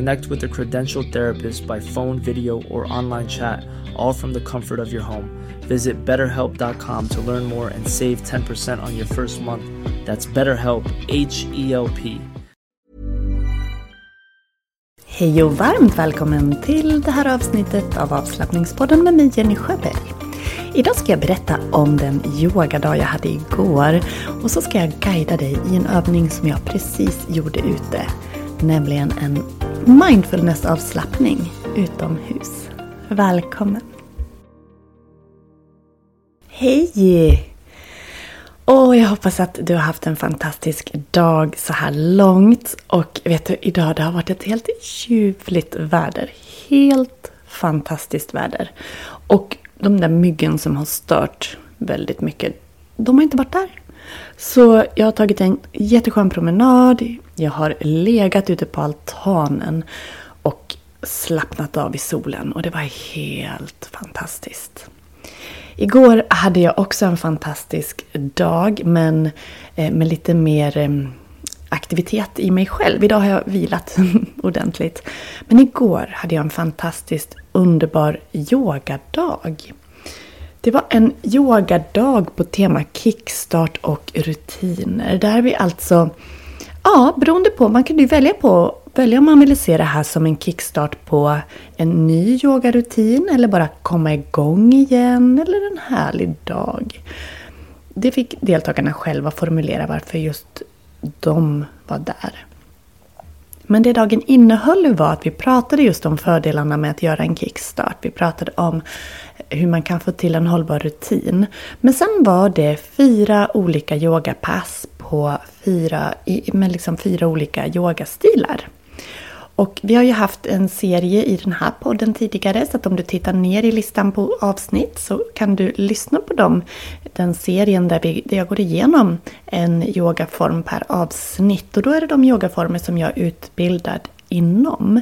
Connect with a credentialed therapist by phone, video, or online chat, all from the comfort of your home. Visit betterhelp.com to learn more and save 10% on your first month. That's BetterHelp, H E L P. Hej och varmt välkommen till det här avsnittet av avslappningspodden med mig Jenny Sjöberg. Idag ska jag berätta om den yogadag jag hade igår och så ska jag guida dig i en övning som jag precis gjorde ute. Nämligen en mindfulness-avslappning utomhus. Välkommen! Hej! Och jag hoppas att du har haft en fantastisk dag så här långt. Och vet du, idag det har varit ett helt ljuvligt väder. Helt fantastiskt väder. Och de där myggen som har stört väldigt mycket, de har inte varit där. Så jag har tagit en jätteskön promenad. Jag har legat ute på altanen och slappnat av i solen. Och det var helt fantastiskt. Igår hade jag också en fantastisk dag men eh, med lite mer eh, aktivitet i mig själv. Idag har jag vilat ordentligt. Men igår hade jag en fantastiskt underbar yogadag. Det var en yogadag på tema kickstart och rutiner. Där vi alltså, ja beroende på, man kunde ju välja på välja om man ville se det här som en kickstart på en ny yogarutin eller bara komma igång igen eller en härlig dag. Det fick deltagarna själva formulera varför just de var där. Men det dagen innehöll var att vi pratade just om fördelarna med att göra en kickstart. Vi pratade om hur man kan få till en hållbar rutin. Men sen var det fyra olika yogapass på fyra, med liksom fyra olika yogastilar. Och vi har ju haft en serie i den här podden tidigare så att om du tittar ner i listan på avsnitt så kan du lyssna på dem. Den serien där, vi, där jag går igenom en yogaform per avsnitt och då är det de yogaformer som jag är utbildad inom.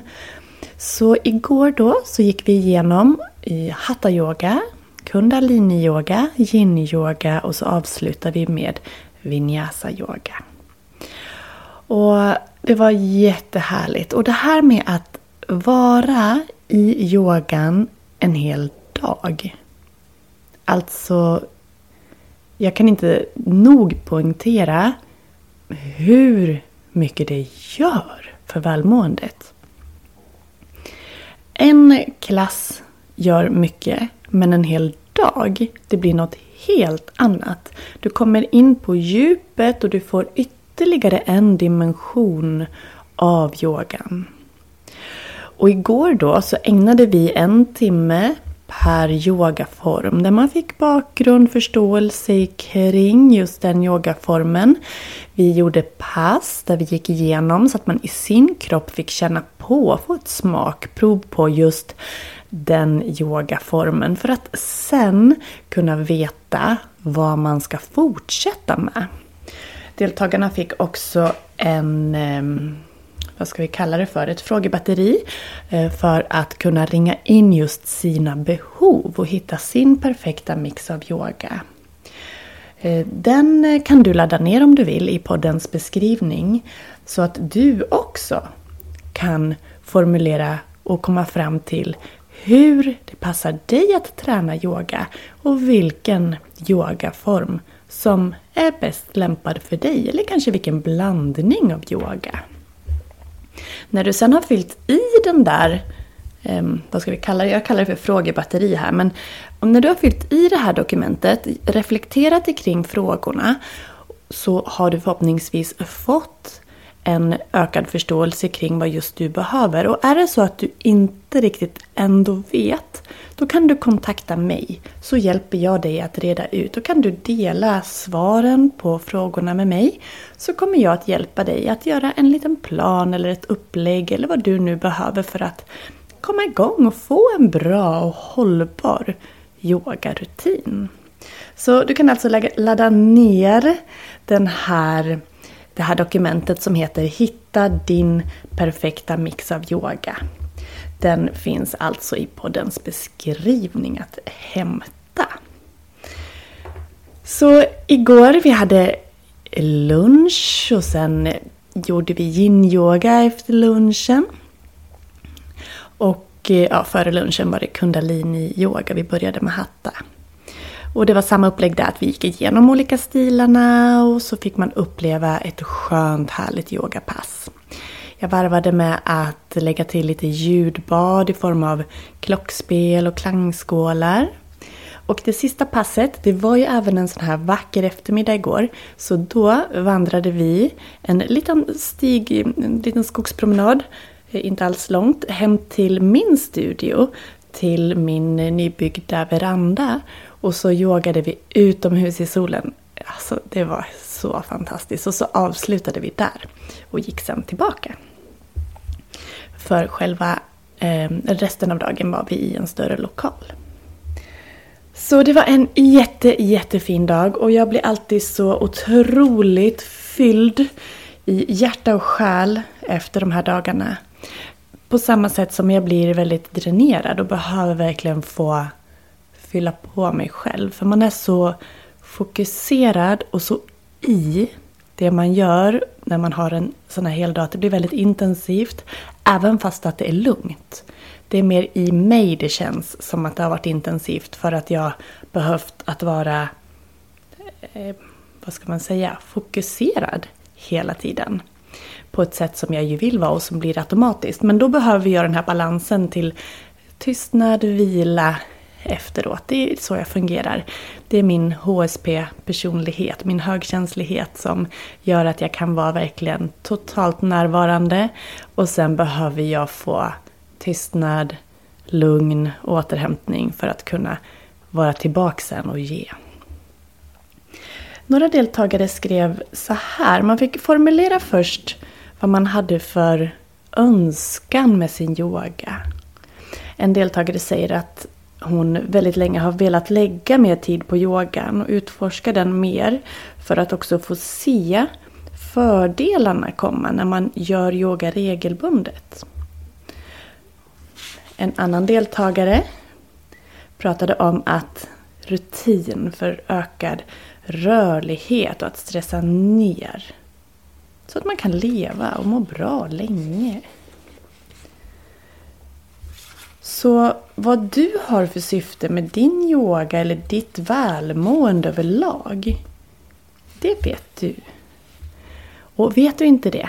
Så igår då så gick vi igenom i hatta-yoga, Kundalini yoga, Yin yoga och så avslutar vi med Vinyasa yoga. Och det var jättehärligt. Och det här med att vara i yogan en hel dag. Alltså, jag kan inte nog poängtera hur mycket det gör för välmåendet. En klass gör mycket, men en hel dag, det blir något helt annat. Du kommer in på djupet och du får ytterligare en dimension av yogan. Och igår då så ägnade vi en timme per yogaform där man fick bakgrund, förståelse kring just den yogaformen. Vi gjorde pass där vi gick igenom så att man i sin kropp fick känna på, få ett smakprov på just den yogaformen för att sen kunna veta vad man ska fortsätta med. Deltagarna fick också en ehm, vad ska vi kalla det för, ett frågebatteri eh, för att kunna ringa in just sina behov och hitta sin perfekta mix av yoga. Eh, den kan du ladda ner om du vill i poddens beskrivning så att du också kan formulera och komma fram till hur det passar dig att träna yoga och vilken yogaform som är bäst lämpad för dig eller kanske vilken blandning av yoga. När du sen har fyllt i den där, ehm, vad ska vi kalla det? Jag kallar det för frågebatteri här. Men när du har fyllt i det här dokumentet, reflekterat kring frågorna, så har du förhoppningsvis fått en ökad förståelse kring vad just du behöver. Och är det så att du inte riktigt ändå vet, då kan du kontakta mig så hjälper jag dig att reda ut. Då kan du dela svaren på frågorna med mig så kommer jag att hjälpa dig att göra en liten plan eller ett upplägg eller vad du nu behöver för att komma igång och få en bra och hållbar yogarutin. Så du kan alltså ladda ner den här det här dokumentet som heter Hitta din perfekta mix av yoga. Den finns alltså i poddens beskrivning att hämta. Så igår vi hade lunch och sen gjorde vi yin-yoga efter lunchen. Och eh, ja, före lunchen var det kundalini-yoga. Vi började med hatta. Och det var samma upplägg där, att vi gick igenom olika stilarna och så fick man uppleva ett skönt härligt yogapass. Jag varvade med att lägga till lite ljudbad i form av klockspel och klangskålar. Och det sista passet, det var ju även en sån här vacker eftermiddag igår. Så då vandrade vi en liten stig, en liten skogspromenad, eh, inte alls långt, hem till min studio. Till min nybyggda veranda. Och så yogade vi utomhus i solen. Alltså det var så fantastiskt. Och så avslutade vi där och gick sen tillbaka. För själva eh, resten av dagen var vi i en större lokal. Så det var en jätte, jättefin dag och jag blir alltid så otroligt fylld i hjärta och själ efter de här dagarna. På samma sätt som jag blir väldigt dränerad och behöver verkligen få fylla på mig själv. För man är så fokuserad och så i det man gör när man har en sån här hel dag. Det blir väldigt intensivt. Även fast att det är lugnt. Det är mer i mig det känns som att det har varit intensivt. För att jag behövt att vara, eh, vad ska man säga, fokuserad hela tiden. På ett sätt som jag ju vill vara och som blir automatiskt. Men då behöver jag den här balansen till tystnad, vila, efteråt. Det är så jag fungerar. Det är min HSP-personlighet, min högkänslighet som gör att jag kan vara verkligen totalt närvarande. Och sen behöver jag få tystnad, lugn, återhämtning för att kunna vara tillbaka sen och ge. Några deltagare skrev så här. Man fick formulera först vad man hade för önskan med sin yoga. En deltagare säger att hon väldigt länge har velat lägga mer tid på yogan och utforska den mer för att också få se fördelarna komma när man gör yoga regelbundet. En annan deltagare pratade om att rutin för ökad rörlighet och att stressa ner. Så att man kan leva och må bra länge. Så vad du har för syfte med din yoga eller ditt välmående överlag, det vet du. Och vet du inte det,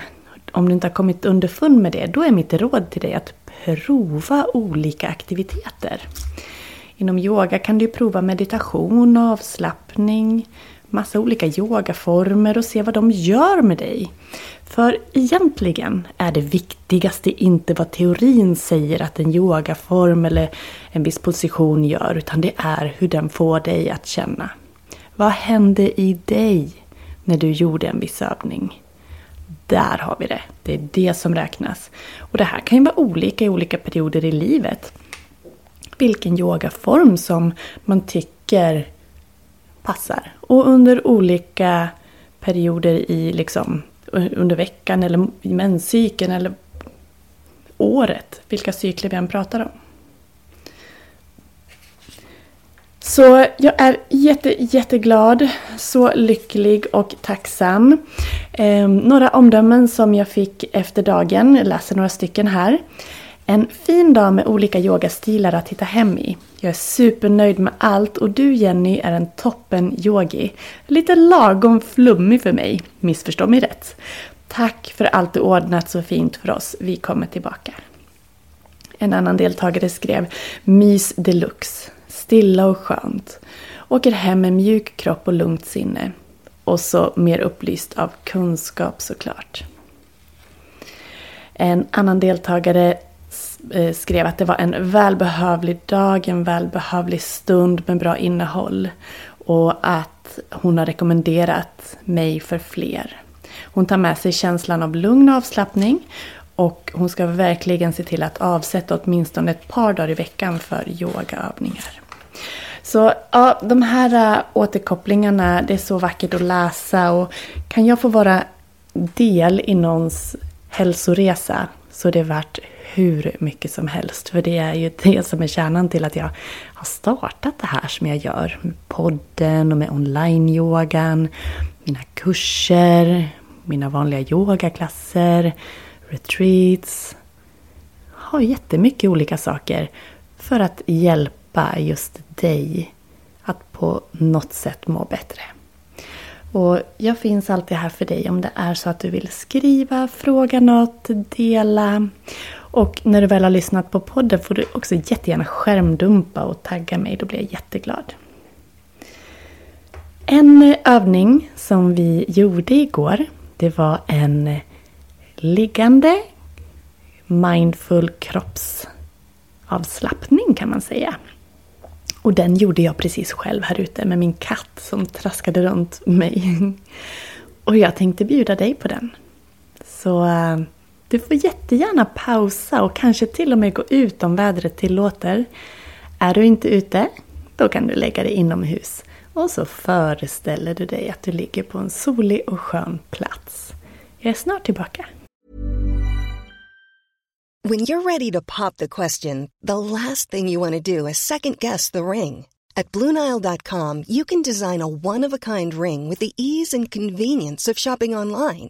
om du inte har kommit underfund med det, då är mitt råd till dig att prova olika aktiviteter. Inom yoga kan du prova meditation, avslappning, massa olika yogaformer och se vad de gör med dig. För egentligen är det viktigaste inte vad teorin säger att en yogaform eller en viss position gör, utan det är hur den får dig att känna. Vad hände i dig när du gjorde en viss övning? Där har vi det. Det är det som räknas. Och det här kan ju vara olika i olika perioder i livet. Vilken yogaform som man tycker passar. Och under olika perioder i liksom under veckan eller menscykeln eller året, vilka cykler vi än pratar om. Så jag är jätte, jätteglad, så lycklig och tacksam. Eh, några omdömen som jag fick efter dagen, jag läser några stycken här. En fin dag med olika yogastilar att hitta hem i. Jag är supernöjd med allt och du Jenny är en toppen yogi. Lite lagom flummig för mig, missförstå mig rätt. Tack för allt du ordnat så fint för oss. Vi kommer tillbaka. En annan deltagare skrev Mys deluxe. Stilla och skönt. Åker hem med mjuk kropp och lugnt sinne. Och så mer upplyst av kunskap såklart. En annan deltagare Eh, skrev att det var en välbehövlig dag, en välbehövlig stund med bra innehåll. Och att hon har rekommenderat mig för fler. Hon tar med sig känslan av lugn och avslappning och hon ska verkligen se till att avsätta åtminstone ett par dagar i veckan för yogaövningar. Så ja, de här eh, återkopplingarna, det är så vackert att läsa och kan jag få vara del i någons hälsoresa så är det värt hur mycket som helst. För det är ju det som är kärnan till att jag har startat det här som jag gör. Med podden och med online-yogan, mina kurser, mina vanliga yogaklasser, retreats. Jag har jättemycket olika saker för att hjälpa just dig att på något sätt må bättre. Och jag finns alltid här för dig om det är så att du vill skriva, fråga något, dela. Och när du väl har lyssnat på podden får du också jättegärna skärmdumpa och tagga mig, då blir jag jätteglad. En övning som vi gjorde igår, det var en liggande mindful kroppsavslappning kan man säga. Och den gjorde jag precis själv här ute med min katt som traskade runt mig. Och jag tänkte bjuda dig på den. Så eh, du får jättegärna pausa och kanske till och med gå ut om vädret tillåter. Är du inte ute, då kan du lägga dig inomhus. Och så föreställer du dig att du ligger på en solig och skön plats. Jag är snart tillbaka. When you're ready to pop the question, the last thing you want to do is second guess the ring. At BlueNile.com you can design a one-of-a-kind ring with the ease and convenience of shopping online.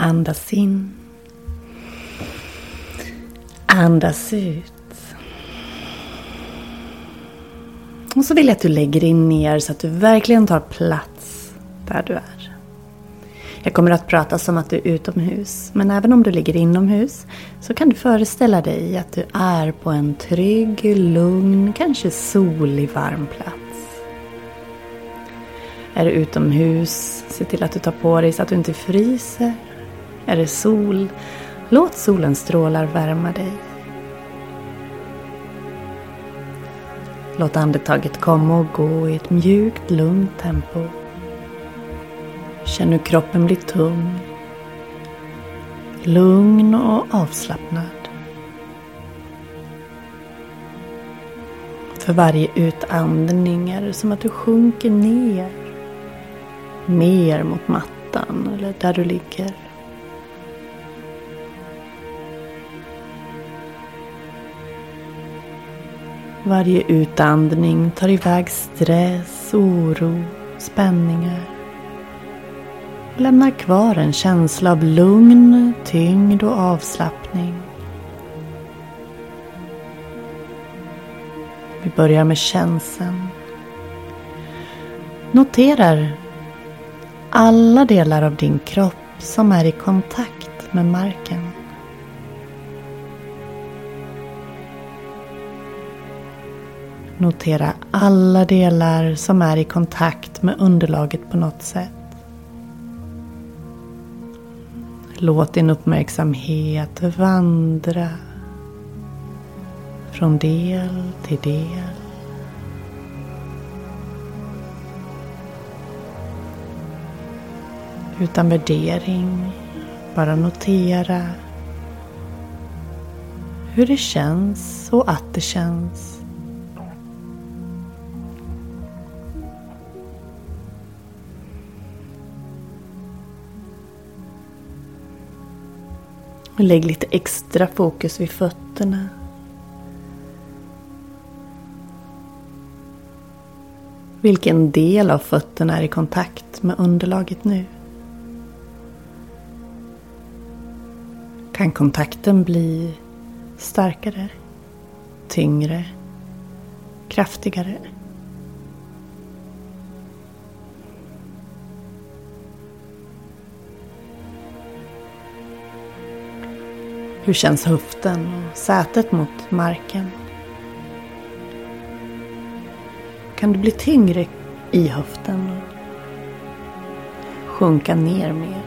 Andas in. Andas ut. Och så vill jag att du lägger dig ner så att du verkligen tar plats där du är. Jag kommer att prata som att du är utomhus, men även om du ligger inomhus så kan du föreställa dig att du är på en trygg, lugn, kanske solig, varm plats. Är du utomhus, se till att du tar på dig så att du inte fryser. Är det sol, låt solens strålar värma dig. Låt andetaget komma och gå i ett mjukt, lugnt tempo. Känn hur kroppen blir tung, lugn och avslappnad. För varje utandning är det som att du sjunker ner, mer mot mattan eller där du ligger. Varje utandning tar iväg stress, oro, spänningar. Och lämnar kvar en känsla av lugn, tyngd och avslappning. Vi börjar med känseln. noterar alla delar av din kropp som är i kontakt med marken. Notera alla delar som är i kontakt med underlaget på något sätt. Låt din uppmärksamhet vandra från del till del. Utan värdering, bara notera hur det känns och att det känns. Och lägg lite extra fokus vid fötterna. Vilken del av fötterna är i kontakt med underlaget nu? Kan kontakten bli starkare, tyngre, kraftigare? Hur känns höften och sätet mot marken? Kan du bli tyngre i höften och sjunka ner mer?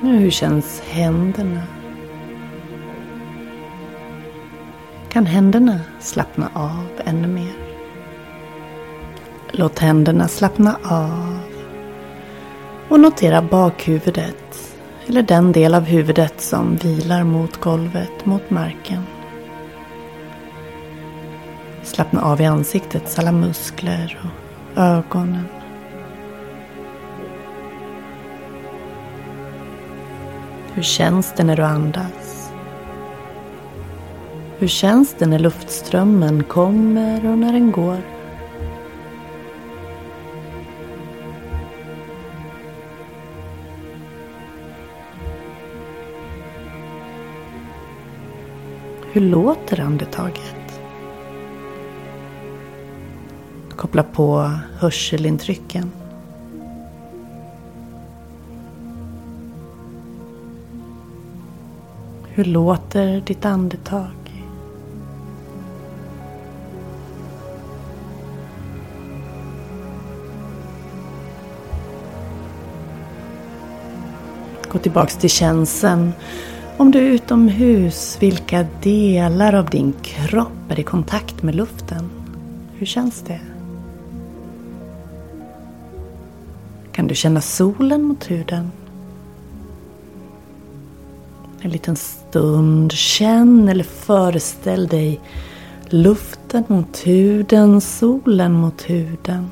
Nu, hur känns händerna? Kan händerna slappna av ännu mer? Låt händerna slappna av. Och notera bakhuvudet. Eller den del av huvudet som vilar mot golvet, mot marken. Slappna av i ansiktets alla muskler och ögonen. Hur känns det när du andas? Hur känns det när luftströmmen kommer och när den går? Hur låter andetaget? Koppla på hörselintrycken. Hur låter ditt andetag? Gå tillbaks till känslan om du är utomhus, vilka delar av din kropp är i kontakt med luften? Hur känns det? Kan du känna solen mot huden? En liten stund, känn eller föreställ dig luften mot huden, solen mot huden.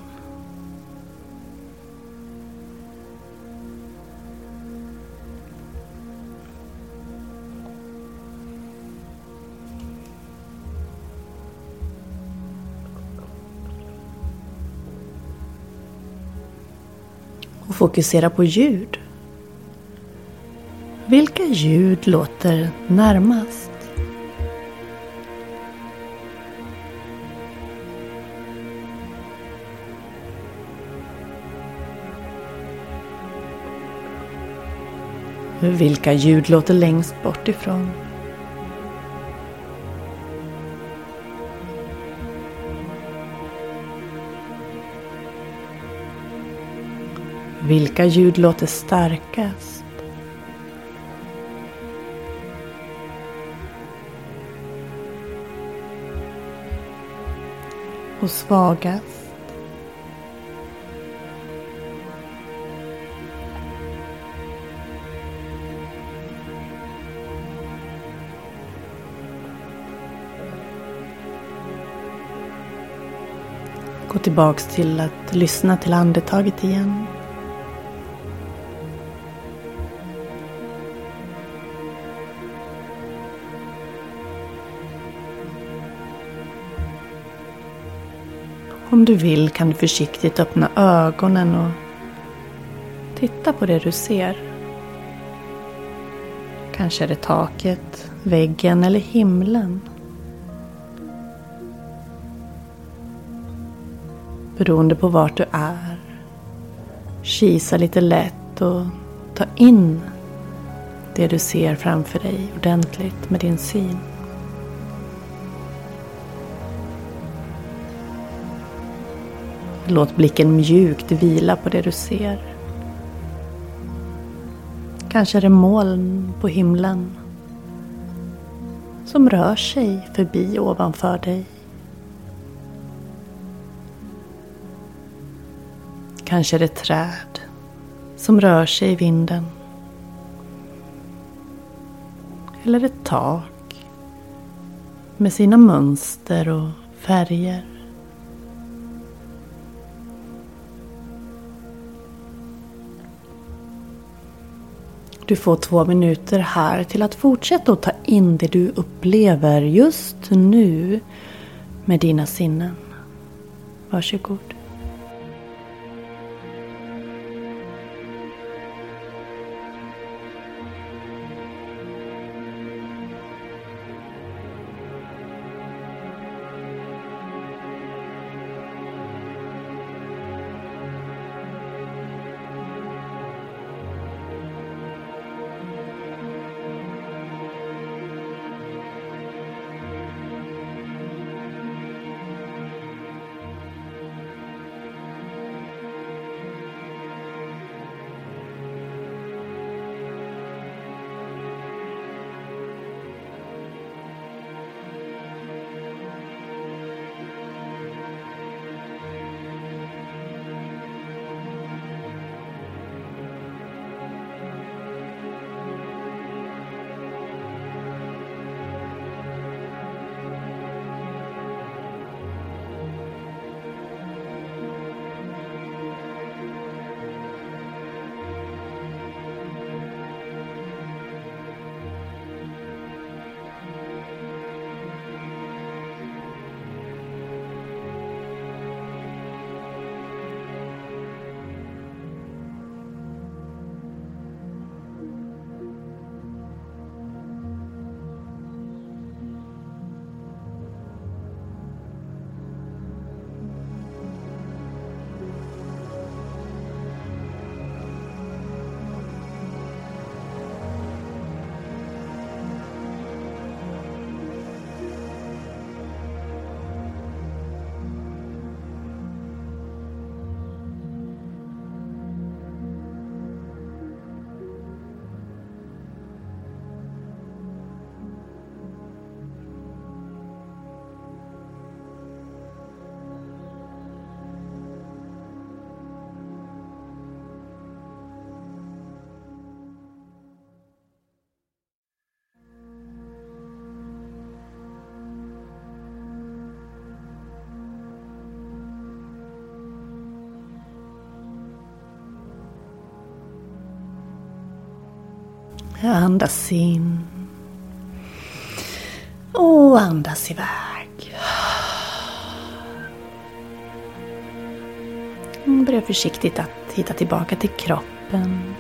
Fokusera på ljud. Vilka ljud låter närmast? Vilka ljud låter längst bort ifrån? Vilka ljud låter starkast? Och svagast? Gå tillbaks till att lyssna till andetaget igen. Om du vill kan du försiktigt öppna ögonen och titta på det du ser. Kanske är det taket, väggen eller himlen. Beroende på vart du är. Kisa lite lätt och ta in det du ser framför dig ordentligt med din syn. Låt blicken mjukt vila på det du ser. Kanske är det moln på himlen som rör sig förbi ovanför dig. Kanske är det träd som rör sig i vinden. Eller ett tak med sina mönster och färger. Du får två minuter här till att fortsätta att ta in det du upplever just nu med dina sinnen. Varsågod. Andas in. Och andas iväg. Börja försiktigt att hitta tillbaka till kroppen.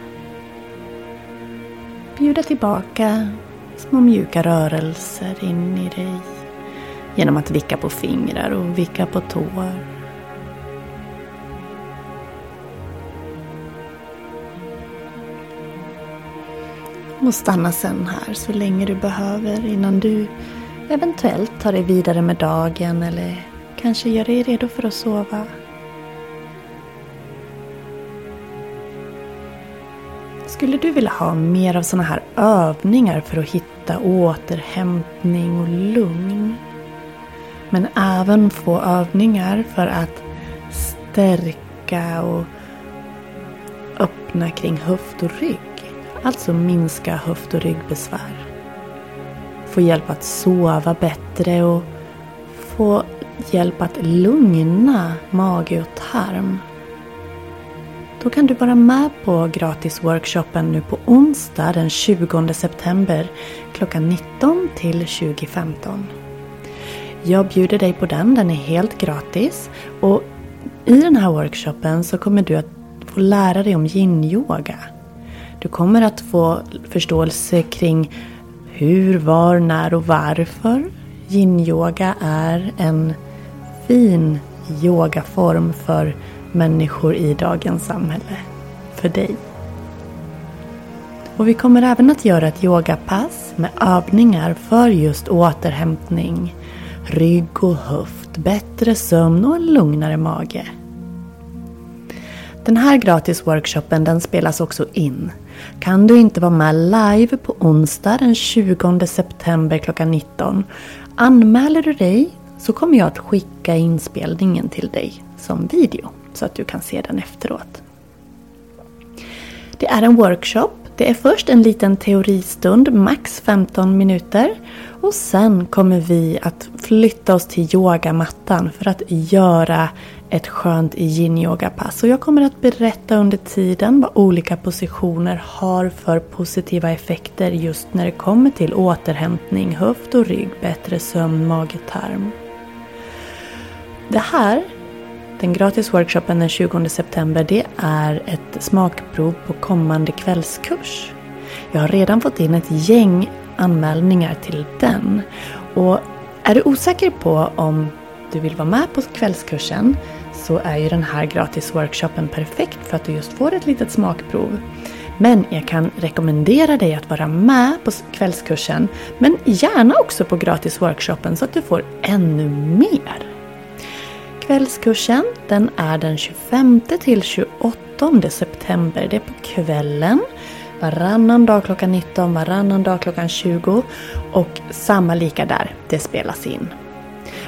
Bjuda tillbaka små mjuka rörelser in i dig. Genom att vicka på fingrar och vicka på tår. Och stanna sen här så länge du behöver innan du eventuellt tar dig vidare med dagen eller kanske gör dig redo för att sova. Skulle du vilja ha mer av sådana här övningar för att hitta återhämtning och lugn? Men även få övningar för att stärka och öppna kring höft och rygg alltså minska höft och ryggbesvär. Få hjälp att sova bättre och få hjälp att lugna mage och tarm. Då kan du vara med på gratisworkshopen nu på onsdag den 20 september klockan 19 till 20.15. Jag bjuder dig på den, den är helt gratis. Och i den här workshopen så kommer du att få lära dig om yin-yoga du kommer att få förståelse kring hur, var, när och varför yin-yoga är en fin yogaform för människor i dagens samhälle. För dig. Och vi kommer även att göra ett yogapass med övningar för just återhämtning, rygg och höft, bättre sömn och en lugnare mage. Den här gratisworkshopen den spelas också in. Kan du inte vara med live på onsdag den 20 september klockan 19 Anmäler du dig så kommer jag att skicka inspelningen till dig som video så att du kan se den efteråt. Det är en workshop. Det är först en liten teoristund, max 15 minuter. Och sen kommer vi att flytta oss till yogamattan för att göra ett skönt yin-yoga-pass. Och jag kommer att berätta under tiden vad olika positioner har för positiva effekter just när det kommer till återhämtning, höft och rygg, bättre sömn, mage, tarm. Det här, den gratis workshopen den 20 september, det är ett smakprov på kommande kvällskurs. Jag har redan fått in ett gäng anmälningar till den. Och är du osäker på om du vill vara med på kvällskursen så är ju den här gratisworkshopen perfekt för att du just får ett litet smakprov. Men jag kan rekommendera dig att vara med på kvällskursen men gärna också på gratisworkshopen så att du får ännu mer. Kvällskursen den är den 25 till 28 september. Det är på kvällen. Varannan dag klockan 19, varannan dag klockan 20 och samma lika där. Det spelas in.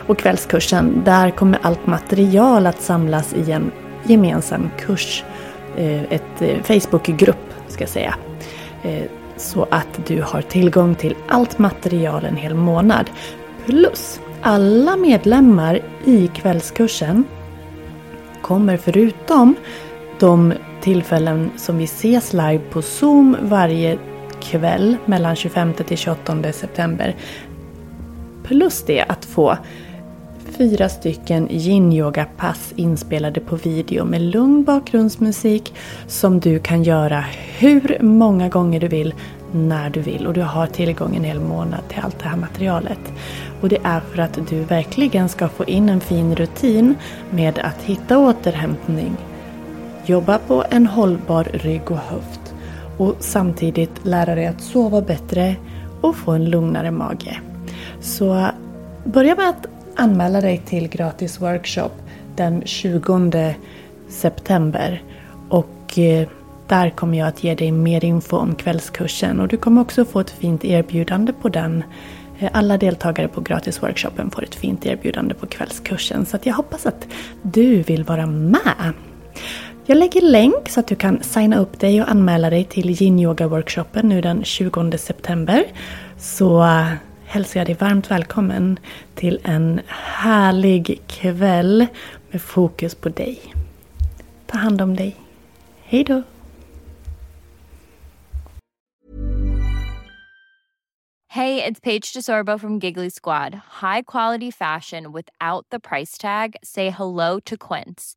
Och kvällskursen, där kommer allt material att samlas i en gemensam kurs. Eh, ett eh, Facebookgrupp ska jag säga. Eh, så att du har tillgång till allt material en hel månad. Plus alla medlemmar i kvällskursen kommer förutom de tillfällen som vi ses live på Zoom varje kväll mellan 25 till 28 september. Plus det att få fyra stycken yin-yoga-pass inspelade på video med lugn bakgrundsmusik som du kan göra hur många gånger du vill, när du vill. Och du har tillgång en hel månad till allt det här materialet. Och det är för att du verkligen ska få in en fin rutin med att hitta återhämtning, jobba på en hållbar rygg och höft och samtidigt lära dig att sova bättre och få en lugnare mage. Så börja med att anmäla dig till gratis workshop den 20 september. Och eh, där kommer jag att ge dig mer info om kvällskursen och du kommer också få ett fint erbjudande på den. Eh, alla deltagare på gratisworkshopen får ett fint erbjudande på kvällskursen så jag hoppas att du vill vara med. Jag lägger länk så att du kan signa upp dig och anmäla dig till yin yoga workshopen nu den 20 september. Så hälsar jag dig varmt välkommen till en härlig kväll med fokus på dig. Ta hand om dig. Hej då! Hey, it's Paige DeSorbo from Giggly Squad. High quality fashion without the price tag. Say hello to Quince.